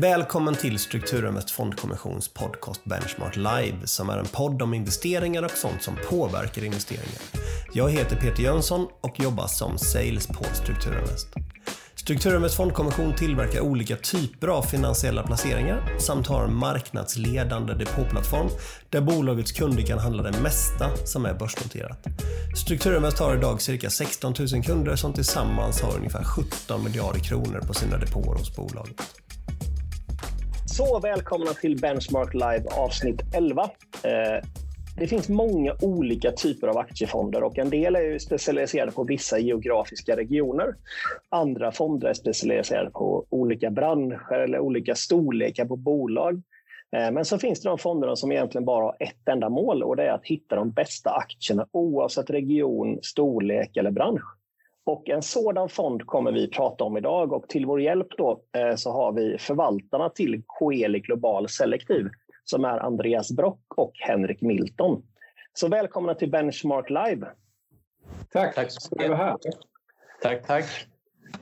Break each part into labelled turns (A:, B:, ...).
A: Välkommen till Strukturinvest Fondkommissions podcast Benchmark Live som är en podd om investeringar och sånt som påverkar investeringar. Jag heter Peter Jönsson och jobbar som sales på Strukturinvest. Strukturinvest Fondkommission tillverkar olika typer av finansiella placeringar samt har en marknadsledande depåplattform där bolagets kunder kan handla det mesta som är börsnoterat. Strukturinvest har idag cirka 16 000 kunder som tillsammans har ungefär 17 miljarder kronor på sina depåer hos bolaget.
B: Så välkomna till Benchmark Live avsnitt 11. Eh, det finns många olika typer av aktiefonder och en del är specialiserade på vissa geografiska regioner. Andra fonder är specialiserade på olika branscher eller olika storlekar på bolag. Eh, men så finns det de fonderna som egentligen bara har ett enda mål och det är att hitta de bästa aktierna oavsett region, storlek eller bransch. Och en sådan fond kommer vi prata om idag och till vår hjälp då eh, så har vi förvaltarna till Coeli Global Selektiv som är Andreas Brock och Henrik Milton. Så välkomna till Benchmark Live.
C: Tack, tack så mycket.
D: Tack, tack.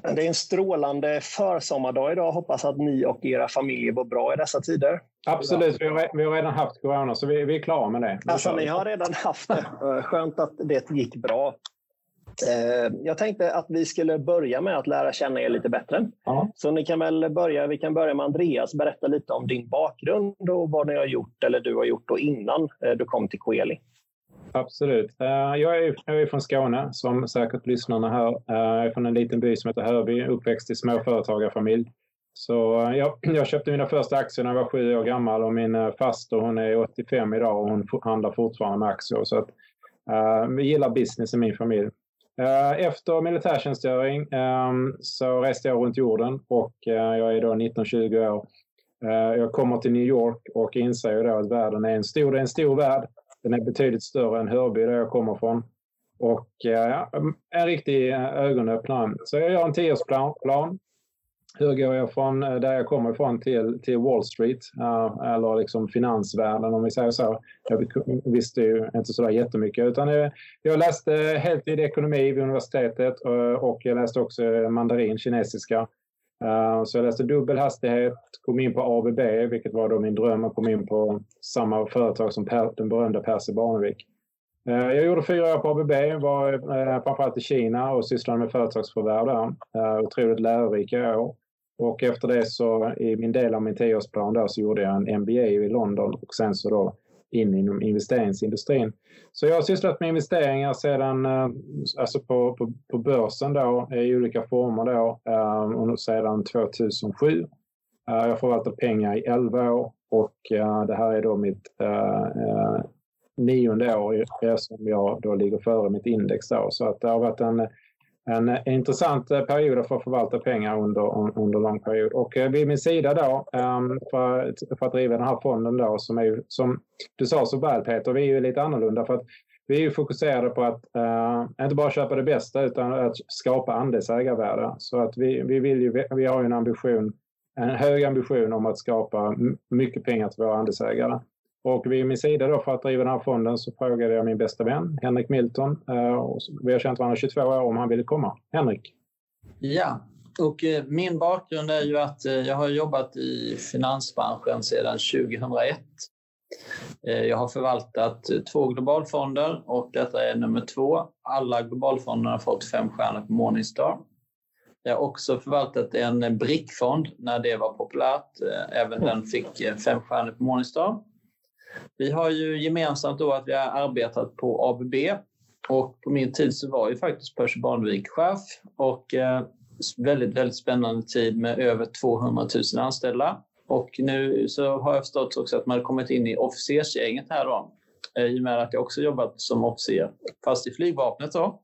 B: Det är en strålande försommardag idag. Hoppas att ni och era familjer var bra i dessa tider.
C: Absolut, vi har, vi har redan haft corona så vi, vi är klara med det.
B: Alltså, ni har redan haft det. Skönt att det gick bra. Eh, jag tänkte att vi skulle börja med att lära känna er lite bättre. Ja. Så ni kan väl börja, vi kan börja med Andreas. Berätta lite om din bakgrund och vad ni har gjort eller du har gjort då innan eh, du kom till Coeli.
C: Absolut. Eh, jag är, jag är från Skåne, som säkert lyssnarna hör. Jag är från en liten by som heter Hörby, uppväxt i småföretagarfamilj. Så jag, jag, köpte mina första aktier när jag var sju år gammal och min faster hon är 85 idag och hon handlar fortfarande med aktier. Så att, uh, vi gillar business i min familj. Eh, efter militärtjänstgöring ehm, så reste jag runt jorden och eh, jag är då 19-20 år. Eh, jag kommer till New York och inser då att världen är en stor, det är en stor värld. Den är betydligt större än Hörby där jag kommer från. Och en riktig ögonöppnare. Så jag gör en tioårsplan hur går jag från eh, där jag kommer ifrån till, till Wall Street uh, eller liksom finansvärlden om vi säger så. Jag visste ju inte så där jättemycket utan jag, jag läste heltid ekonomi vid universitetet eh, och, jag läste också mandarin, kinesiska. Uh, så jag läste dubbel hastighet, kom in på ABB vilket var då min dröm och kom in på samma företag som per, den berömda Percy Barnevik. Jag gjorde fyra år på ABB, var framförallt i Kina och sysslade med företagsförvärv där. Otroligt lärorika år. Och efter det så i min del av min tioårsplan då så gjorde jag en MBA i London och sen så då in inom investeringsindustrin. Så jag har sysslat med investeringar sedan, eh, alltså på, på, på börsen då i olika former då eh, sedan 2007. Eh, jag förvaltar pengar i 11 år och det här är då mitt nionde år som jag då ligger före mitt index då. Så att det har varit en en intressant eh, period att få förvalta pengar under, under lång period. Och eh, vid min sida då ehm, för, för att driva den här fonden då som är som du sa så väl Peter, vi är ju lite annorlunda för att vi är ju fokuserade på att uh, inte bara köpa det bästa utan att skapa andelsägarvärde. Så att vi, vi, vill ju, vi har ju en ambition, en hög ambition om att skapa mycket pengar till våra andelsägare. Och vid min sida då för att driva den här fonden så frågade jag min bästa vän Henrik Milton. Eh, vi har känt varandra i 22 år om han ville komma. Henrik?
D: Ja, och eh, min bakgrund är ju att eh, jag har jobbat i finansbranschen sedan 2001. Jag har förvaltat två globalfonder och detta är nummer två. Alla globalfonderna har fått fem stjärnor på Morningstar. Jag har också förvaltat en brickfond när det var populärt. Även den fick fem stjärnor på Morningstar. Vi har ju gemensamt då att vi har arbetat på ABB och på min tid så var ju faktiskt Percy Barnevik chef och eh, väldigt, väldigt spännande tid med över 200 000 anställda. Och nu så har jag förstått också att man har kommit in i officersgänget här då. Eh, I och med att jag också jobbat som officer, fast i flygvapnet då.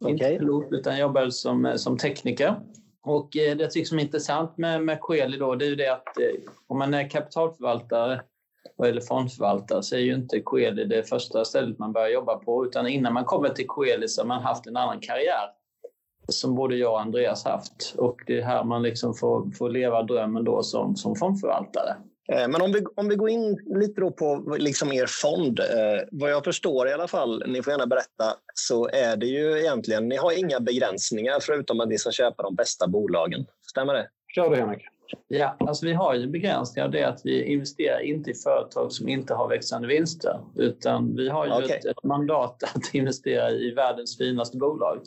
D: Okay. Inte pilot, utan jobbade som, eh, som tekniker. Och det jag tycker som är intressant med, med Coeli då, det är ju det att om man är kapitalförvaltare vad gäller fondförvaltare så är ju inte Coeli det första stället man börjar jobba på utan innan man kommer till Coeli så har man haft en annan karriär som både jag och Andreas haft och det är här man liksom får, får leva drömmen då som, som fondförvaltare.
B: Eh, men om vi, om vi går in lite då på liksom er fond. Eh, vad jag förstår i alla fall, ni får gärna berätta, så är det ju egentligen, ni har inga begränsningar förutom att ni ska köpa de bästa bolagen. Stämmer det?
C: Kör det Henrik.
D: Ja, alltså vi har ju begränsningar av det att vi investerar inte i företag som inte har växande vinster. Utan vi har ju okay. ett, ett, mandat att investera i världens finaste bolag.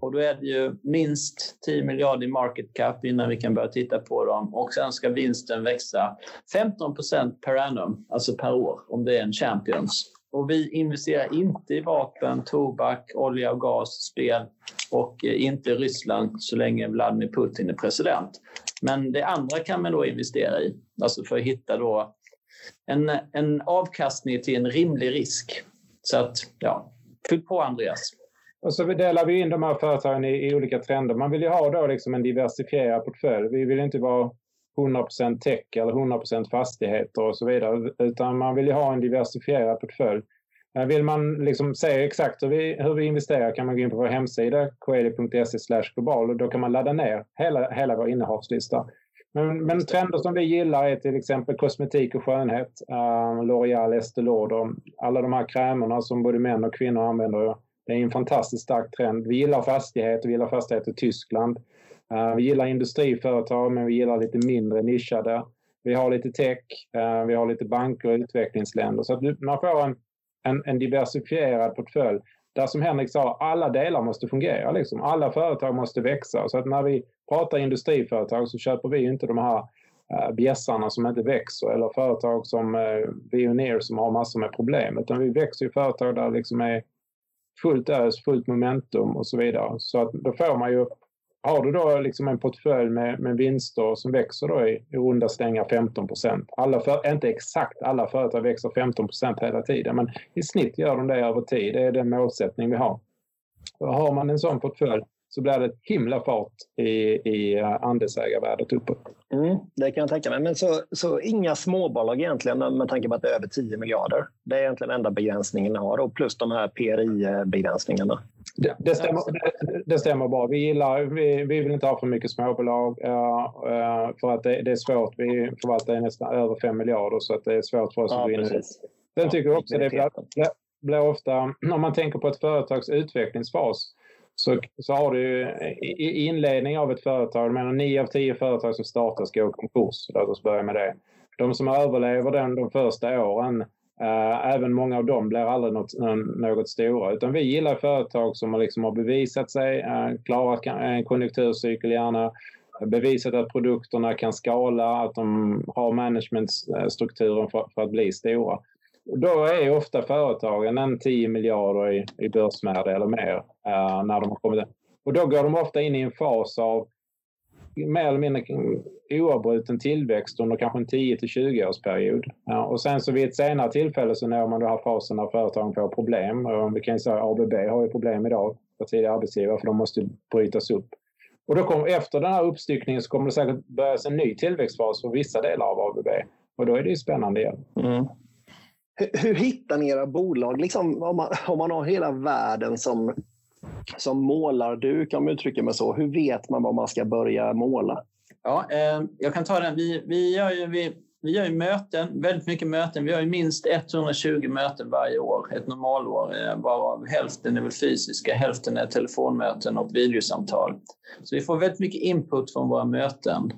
D: Och då är det ju minst 10 miljarder i market cap innan vi kan börja titta på dem. Och sen ska vinsten växa 15% per annum, alltså per år, om det är en Champions. Och vi investerar inte i vapen, tobak, olja och gas, spel och eh, inte Ryssland så länge Vladimir Putin är president. Men det andra kan man då investera i, alltså för att hitta då en, en avkastning till en rimlig risk. Så att, ja, fyll på Andreas.
C: Och så delar vi in de här företagen i, i olika trender. Man vill ju ha då liksom en diversifierad portfölj. Vi vill inte vara 100% tech eller 100% fastigheter och så vidare. Utan man vill ju ha en diversifierad portfölj. Eh, vill man liksom se exakt hur vi, hur vi investerar kan man gå in på vår hemsida koeli.se global och då kan man ladda ner hela, hela vår innehavslista. Men, men trender som vi gillar är till exempel kosmetik och skönhet. Uh, L'Oreal, Estée Lauder, alla de här krämerna som både män och kvinnor använder. Det är en fantastiskt stark trend. Vi gillar fastigheter, vi gillar fastigheter i Tyskland. Uh, vi gillar industriföretag, men vi gillar lite mindre nischade. Vi har lite tech, uh, vi har lite banker och utvecklingsländer. Så att man får en, en, en diversifierad portfölj där som Henrik sa, alla delar måste fungera. Liksom. Alla företag måste växa. Så att när vi pratar industriföretag så köper vi inte de här äh, bjässarna som inte växer eller företag som uh, Veoneer som har massor med problem. Utan vi växer i företag där det liksom är fullt ös, fullt momentum och så vidare. Så att då får man ju har du då liksom en portfölj med, med vinster som växer då i, i runda slängar 15 procent. Inte exakt alla företag växer 15 procent hela tiden, men i snitt gör de det över tid. Det är den målsättning vi har. Och har man en sån portfölj så blir det ett himla fart i, i eh, andelsägarvärdet uppåt.
B: Mm, det kan jag tänka mig. Men så, så inga småbolag egentligen med tanke på att det är över 10 miljarder. Det är egentligen enda begränsningen ni har och plus de här PRI-begränsningarna.
C: Det, det, stämmer, det, det, stämmer bra. Vi, gillar, vi, vi vill inte ha för mycket småbolag uh, för att det, det, är svårt. Vi förvaltar nästan över 5 miljarder så att det är svårt för oss ja, att gå in i. Sen tycker jag också det blir, blir ofta, om man tänker på ett företags utvecklingsfas, så, så har du i inledning av ett företag, jag menar 9 av 10 företag som startas går i konkurs. Låt oss börja med det. De som överlever den de första åren, Eh, även många av dem blir aldrig något, eh, något stora. Utan vi gillar företag som har, liksom har bevisat sig, eh, klarat en konjunkturcykel gärna, bevisat att produkterna kan skala, att de har managementstrukturen för, för att bli stora. Då är ofta företagen en 10 miljarder i, i börsvärde eller mer uh, när de har kommit Och då går de ofta in i en fas av mer eller mindre oavbruten tillväxt under kanske en 10 till 20 årsperiod. Ja, och sen så vid ett senare tillfälle så når man den här fasen när företagen får problem. Och vi kan ju säga att ABB har ju problem idag för tidigare arbetsgivare för de måste brytas upp. Och då kommer, efter den här uppstyckningen så kommer det säkert börjas en ny tillväxtfas för vissa delar av ABB. Och då är det ju spännande igen. Mm
B: hur hittar ni era bolag? Liksom, om, man, om man har hela världen som, som målarduk, om jag uttrycker mig så. Hur vet man var man ska börja måla?
D: Ja, eh, jag kan ta den. Vi, vi, gör ju, vi, vi gör ju möten, väldigt mycket möten. Vi har ju minst 120 möten varje år, ett normalår, eh, varav hälften är väl fysiska, hälften är telefonmöten och videosamtal. Så vi får väldigt mycket input från våra möten.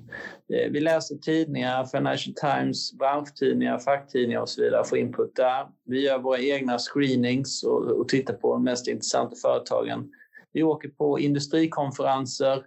D: Eh, vi läser tidningar, Financial Times, branschtidningar, facktidningar och så vidare, får input där. Vi gör våra egna screenings och, och tittar på de mest intressanta företagen. Vi åker på industrikonferenser,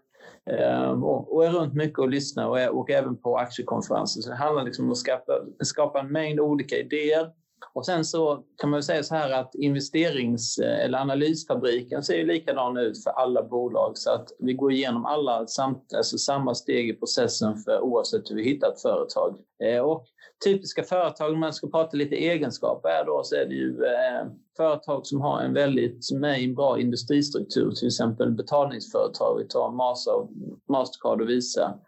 D: Ehm, och, är runt mycket och lyssnar och, är, och även på aktiekonferenser. Så det handlar liksom om att skapa, skapa en mängd olika idéer. Och sen så kan man säga så här att investerings eh, eller analysfabriken ser ju likadan ut för alla bolag så att vi går igenom alla samt, alltså samma steg i processen för oavsett hur vi hittar ett företag. Ehm, och typiska företag, om man ska prata lite egenskaper här då, så är det ju eh, företag som har en väldigt, som en bra industristruktur, till exempel betalningsföretag, vi tar Masa, Mastercard och Visa.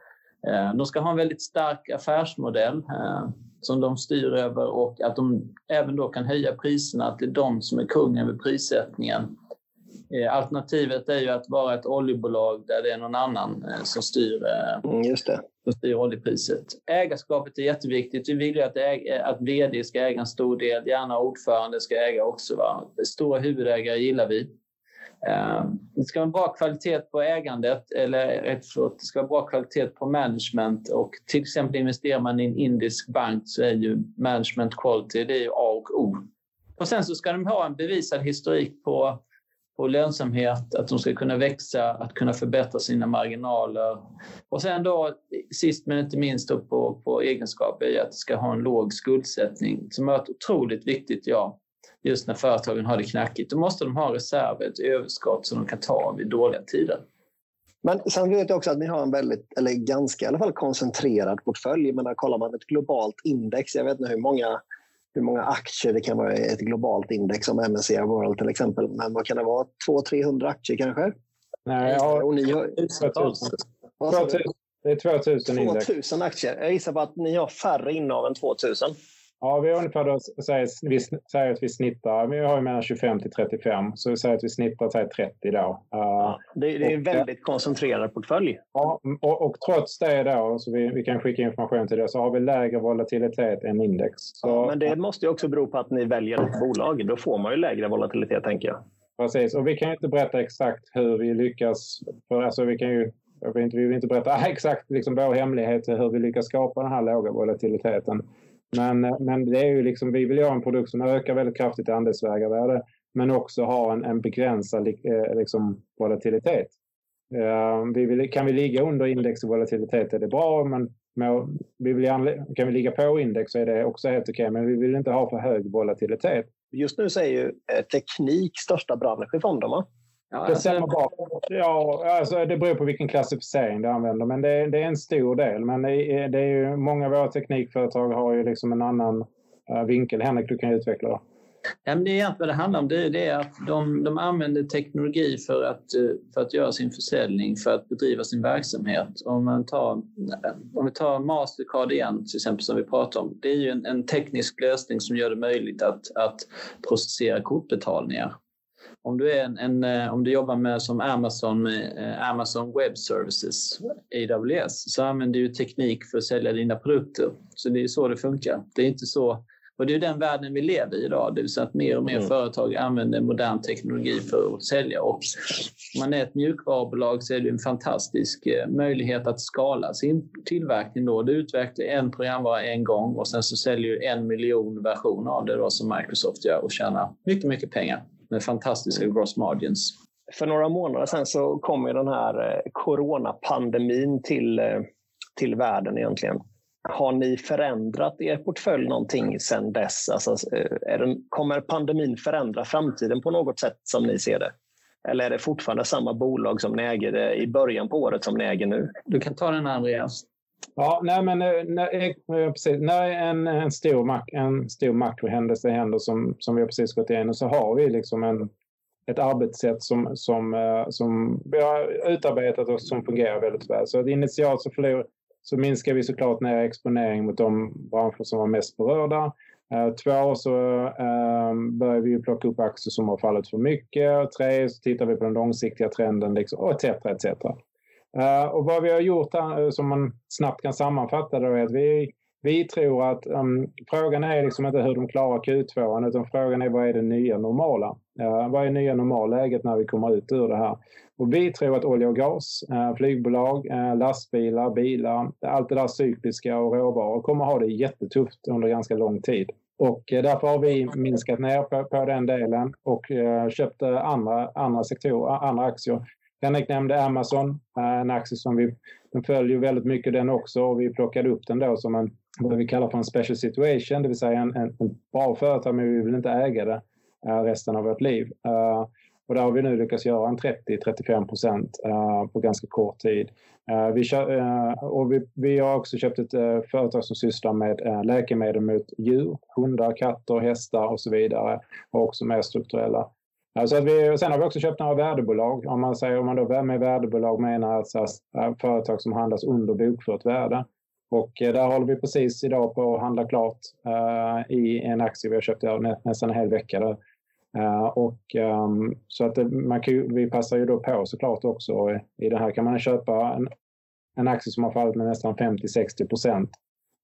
D: Eh, de ska ha en väldigt stark affärsmodell eh, som de styr över och att de även då kan höja priserna, att det är de som är kungen över prissättningen. Eh, alternativet är ju att vara ett oljebolag där det är någon annan eh, som styr,
B: eh, mm, just det.
D: Som styr oljepriset. Ägarskapet är jätteviktigt. Vi vill ju att, äg, att vd ska äga en stor del, gärna ordförande ska äga också. Va? Stora huvudägare gillar vi. Det ska vara bra kvalitet på ägandet eller det ska vara bra kvalitet på management och till exempel investerar man i en indisk bank så är ju management quality det är A och O. Och sen så ska de ha en bevisad historik på, på lönsamhet, att de ska kunna växa, att kunna förbättra sina marginaler. Och sen då sist men inte minst på, på egenskaper i att det ska ha en låg skuldsättning som är ett otroligt viktigt ja just när företagen har det knackigt. Då måste de ha reserver, ett överskott som de kan ta vid dåliga tider.
B: Men sen vet jag också att ni har en väldigt, eller ganska i alla fall koncentrerad portfölj. Men kollar man ett globalt index, jag vet inte hur många, hur många aktier det kan vara i ett globalt index som MSCI World till exempel. Men vad kan det vara? 200-300 aktier kanske?
C: Nej, ja, Och ni har, 2000. Det är 2000 index.
B: 2000 aktier. Jag gissar på att ni har färre innehav än 2000.
C: Ja, vi har ungefär då, säger, vi säger att vi snittar, vi har ju mellan 25 till 35, så vi säger att vi snittar säger 30 då. Uh,
B: ja, det, det, är en väldigt koncentrerad portfölj.
C: Ja, och, och trots det då, så vi, vi kan skicka information till det, så har vi lägre volatilitet än index. Så,
B: ja, men det måste ju också bero på att ni väljer ett bolag. Då får man ju lägre volatilitet, tänker jag.
C: Precis, och vi kan ju inte berätta exakt hur vi lyckas. För alltså, vi kan ju jag vill inte, vi vill inte berätta exakt liksom vår hemlighet hur vi lyckas skapa den här låga volatiliteten. Men, men det är ju liksom, vi vill ha en produkt som ökar väldigt kraftigt i andelsvägarvärde men också ha en, en begränsad eh, liksom, volatilitet. Uh, vi vill, kan vi ligga under index i volatilitet är det bra, men med, vi vill, kan vi ligga på index så är det också helt okej, men vi vill inte ha för hög volatilitet.
B: Just nu så är ju eh, teknik största bransch i fonden, va?
C: Ja, det, stämmer bra. Ja, alltså det beror på vilken klassificering du använder, men det, det är en stor del. Men det är, det är ju, många av våra teknikföretag har ju liksom en annan uh, vinkel. Henrik, du kan utveckla det.
D: Ja, men det är egentligen vad det handlar om. Det är, det att de, de använder teknologi för att, eh, för att göra sin försäljning, för att bedriva sin verksamhet. Om, man tar, om vi tar Mastercard igen, till exempel, som vi pratar om. Det är ju en, en teknisk lösning som gör det möjligt att, att processera kortbetalningar om du, är en, en, eh, om du jobbar med som Amazon med eh, Amazon Web Services, AWS, så använder du teknik för att sälja dina produkter. Så det är så det funkar. Det är inte så och det är den världen vi lever i idag, det vill säga att mer och mer mm. företag använder modern teknologi för att sälja. Och om man är ett mjukvarubolag så är det en fantastisk eh, möjlighet att skala sin tillverkning. Då. Du utvecklar en programvara en gång och sen så säljer du en miljon versioner av det då, som Microsoft gör och tjänar mycket, mycket pengar med fantastiska gross margins.
B: För några månader sedan så kom ju den här eh, coronapandemin till, eh, till världen egentligen. Har ni förändrat er portfölj någonting sedan dess? Alltså, eh, är den, kommer pandemin förändra framtiden på något sätt som ni ser det? Eller är det fortfarande samma bolag som ni ägde i början på året som ni äger nu?
D: Du kan ta den Andreas.
C: Ja, nej, men eh, när, eh, precis, när en, en, stor, mak, en stor makrohändelse händer som, som vi har precis gått igenom så har vi liksom en, ett arbetssätt som, som, eh, som vi har utarbetat och som fungerar väldigt väl. Så initialt så, förlor, så minskar vi såklart ner exponering mot de branscher som var mest berörda. Två så börjar vi plocka upp aktier som har fallit för mycket. Tre så tittar vi på den långsiktiga trenden liksom, och etc. etc. Eh, och vad vi har gjort här, eh, som man snabbt kan sammanfatta det är att vi, vi tror att um, frågan är liksom inte hur de klarar Q2 utan frågan är vad är det nya normala? Uh, vad är nya normalläget när vi kommer ut ur det här? Och vi tror att olja och gas, uh, flygbolag, lastbilar, bilar, allt det där cykliska och råvaror kommer ha det jättetufft under ganska lång tid. Och därför har vi minskat ner på, på den delen och köpt andra, andra sektorer, andra aktier Henrik nämnde Amazon, eh, en aktie som vi den följer väldigt mycket den också och vi plockade upp den då som en, vad vi kallar för en special situation, det vill säga en, en, en bra företag men vi vill inte äga det uh, resten av vårt liv. Uh, och där har vi nu lyckats göra en 30-35 procent uh, på ganska kort tid. vi, och vi, vi, har också köpt ett företag som sysslar med läkemedel mot djur, hundar, katter, hästar och så vidare och också mer strukturella Alltså att vi, sen har vi också köpt några värdebolag. Om man, säger, om man då med värdebolag menar alltså företag som handlas under bokfört värde. Och eh, där håller vi precis idag på att handla klart uh, i en aktie vi har köpt nä, nästan en hel vecka. Där. Uh, och, um, så att det, man kan, vi passar ju då på såklart också. I det här kan man köpa en, en aktie som har fallit med nästan 50-60 procent.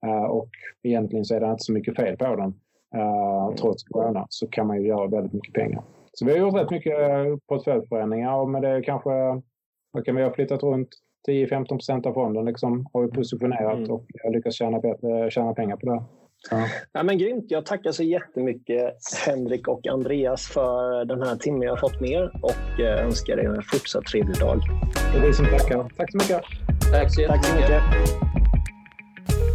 C: Uh, och egentligen så är det inte så mycket fel på den. trots corona så kan man ju göra väldigt mycket pengar. Så vi har gjort rätt mycket portföljförändringar och med det kanske vad kan vi ha flyttat runt 10-15 procent av fonden liksom, har vi positionerat mm. och lyckats tjäna, tjäna pengar på det.
B: Ja. Ja, men grymt. Jag tackar så jättemycket Henrik och Andreas för den här timmen jag har fått med er och eh, önskar er en fortsatt trevlig dag.
C: Det är vi som tackar. Tack så mycket.
D: Tack så
B: Tack så mycket.